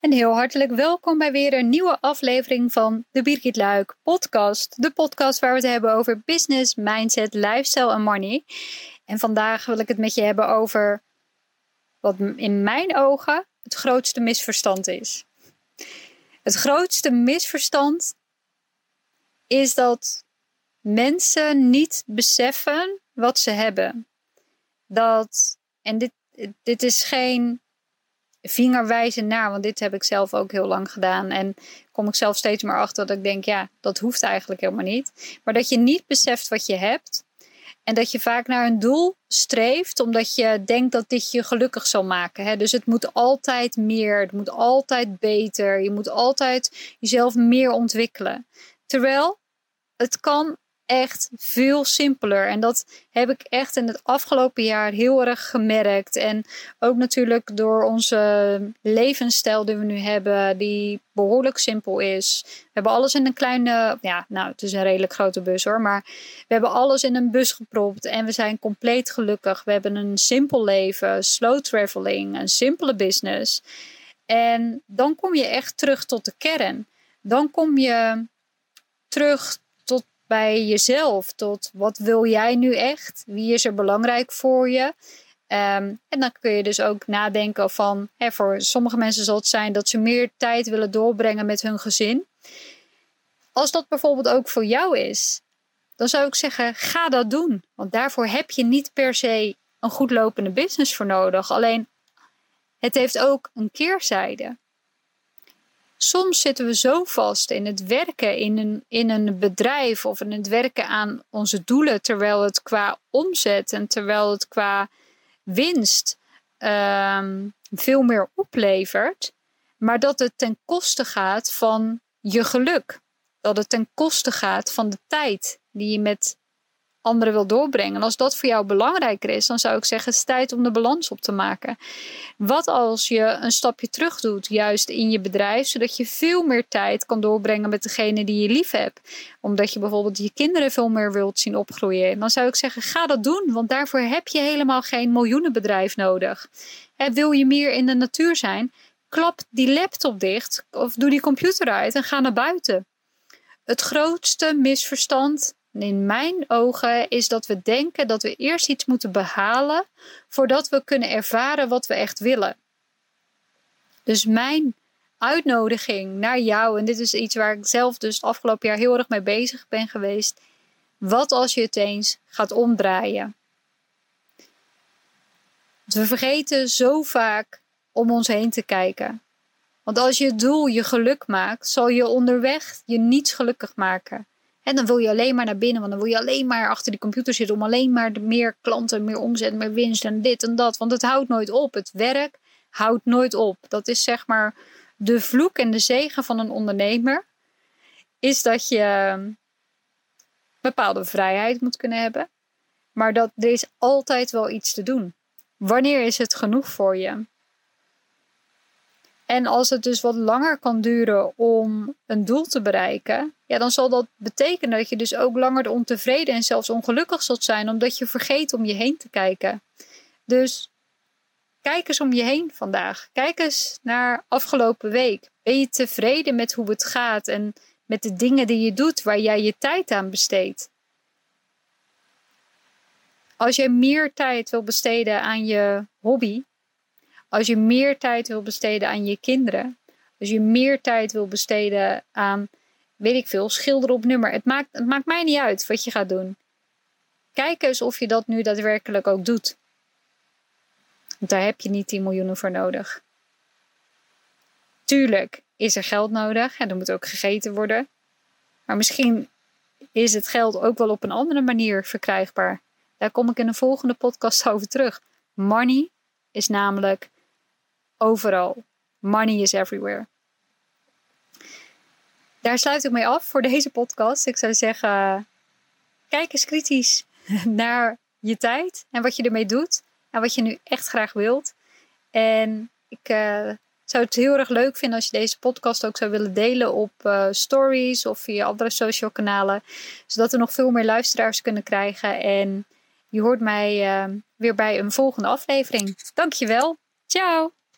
En heel hartelijk welkom bij weer een nieuwe aflevering van de Birgit Luik podcast. De podcast waar we het hebben over business, mindset, lifestyle en money. En vandaag wil ik het met je hebben over wat in mijn ogen het grootste misverstand is. Het grootste misverstand is dat mensen niet beseffen wat ze hebben. Dat, en dit, dit is geen vingerwijzen naar, want dit heb ik zelf ook heel lang gedaan. En kom ik zelf steeds meer achter dat ik denk, ja, dat hoeft eigenlijk helemaal niet. Maar dat je niet beseft wat je hebt. En dat je vaak naar een doel streeft, omdat je denkt dat dit je gelukkig zal maken. Hè? Dus het moet altijd meer, het moet altijd beter. Je moet altijd jezelf meer ontwikkelen. Terwijl het kan echt veel simpeler. En dat heb ik echt in het afgelopen jaar heel erg gemerkt. En ook natuurlijk door onze levensstijl die we nu hebben, die behoorlijk simpel is. We hebben alles in een kleine, ja, nou, het is een redelijk grote bus hoor, maar we hebben alles in een bus gepropt en we zijn compleet gelukkig. We hebben een simpel leven, slow traveling, een simpele business. En dan kom je echt terug tot de kern. Dan kom je terug bij jezelf. Tot wat wil jij nu echt? Wie is er belangrijk voor je? Ehm, en dan kun je dus ook nadenken van, hè, voor sommige mensen zal het zijn dat ze meer tijd willen doorbrengen met hun gezin. Als dat bijvoorbeeld ook voor jou is, dan zou ik zeggen, ga dat doen. Want daarvoor heb je niet per se een goed lopende business voor nodig. Alleen, het heeft ook een keerzijde. Soms zitten we zo vast in het werken in een, in een bedrijf of in het werken aan onze doelen, terwijl het qua omzet en terwijl het qua winst ehm, veel meer oplevert, maar dat het ten koste gaat van je geluk. Dat het ten koste gaat van de tijd die je met anderen wil doorbrengen. En als dat voor jou belangrijker is, dan zou ik zeggen: het is tijd om de balans op te maken. Wat als je een stapje terug doet, juist in je bedrijf, zodat je veel meer tijd kan doorbrengen met degene die je lief hebt? Omdat je bijvoorbeeld je kinderen veel meer wilt zien opgroeien. Dan zou ik zeggen: ga dat doen, want daarvoor heb je helemaal geen miljoenenbedrijf nodig. Wil je meer in de natuur zijn? Klap die laptop dicht of doe die computer uit en ga naar buiten. Het grootste misverstand in mijn ogen is dat we denken dat we eerst iets moeten behalen voordat we kunnen ervaren wat we echt willen. Dus mijn uitnodiging naar jou, en dit is iets waar ik zelf dus het afgelopen jaar heel erg mee bezig ben geweest. Wat als je het eens gaat omdraaien? we vergeten zo vaak om ons heen te kijken. Want als je doel je geluk maakt, zal je onderweg je niets gelukkig maken. En dan wil je alleen maar naar binnen, want dan wil je alleen maar achter die computer zitten om alleen maar meer klanten, meer omzet, meer winst en dit en dat. Want het houdt nooit op. Het werk houdt nooit op. Dat is zeg maar de vloek en de zegen van een ondernemer. Is dat je bepaalde vrijheid moet kunnen hebben. Maar dat er is altijd wel iets te doen. Wanneer is het genoeg voor je? En als het dus wat langer kan duren om een doel te bereiken, ja, dan zal dat betekenen dat je dus ook langer ontevreden en zelfs ongelukkig zult zijn, omdat je vergeet om je heen te kijken. Dus kijk eens om je heen vandaag. Kijk eens naar afgelopen week. Ben je tevreden met hoe het gaat en met de dingen die je doet waar jij je tijd aan besteedt? Als je meer tijd wil besteden aan je hobby, als je meer tijd wil besteden aan je kinderen, als je meer tijd wil besteden aan, weet ik veel, schilderen op nummer. Het maakt, het maakt mij niet uit wat je gaat doen. Kijk eens of je dat nu daadwerkelijk ook doet. Want daar heb je niet 10 miljoenen voor nodig. Tuurlijk is er geld nodig en er moet ook gegeten worden. Maar misschien is het geld ook wel op een andere manier verkrijgbaar. Daar kom ik in een volgende podcast over terug. Money is namelijk overal. Money is everywhere. Daar sluit ik mee af voor deze podcast. Ik zou zeggen, kijk eens kritisch naar je tijd en wat je ermee doet en wat je nu echt graag wilt. En ik uh, zou het heel erg leuk vinden als je deze podcast ook zou willen delen op uh, stories of via andere social kanalen, zodat we nog veel meer luisteraars kunnen krijgen. En je hoort mij uh, weer bij een volgende aflevering. Dankjewel. Ciao.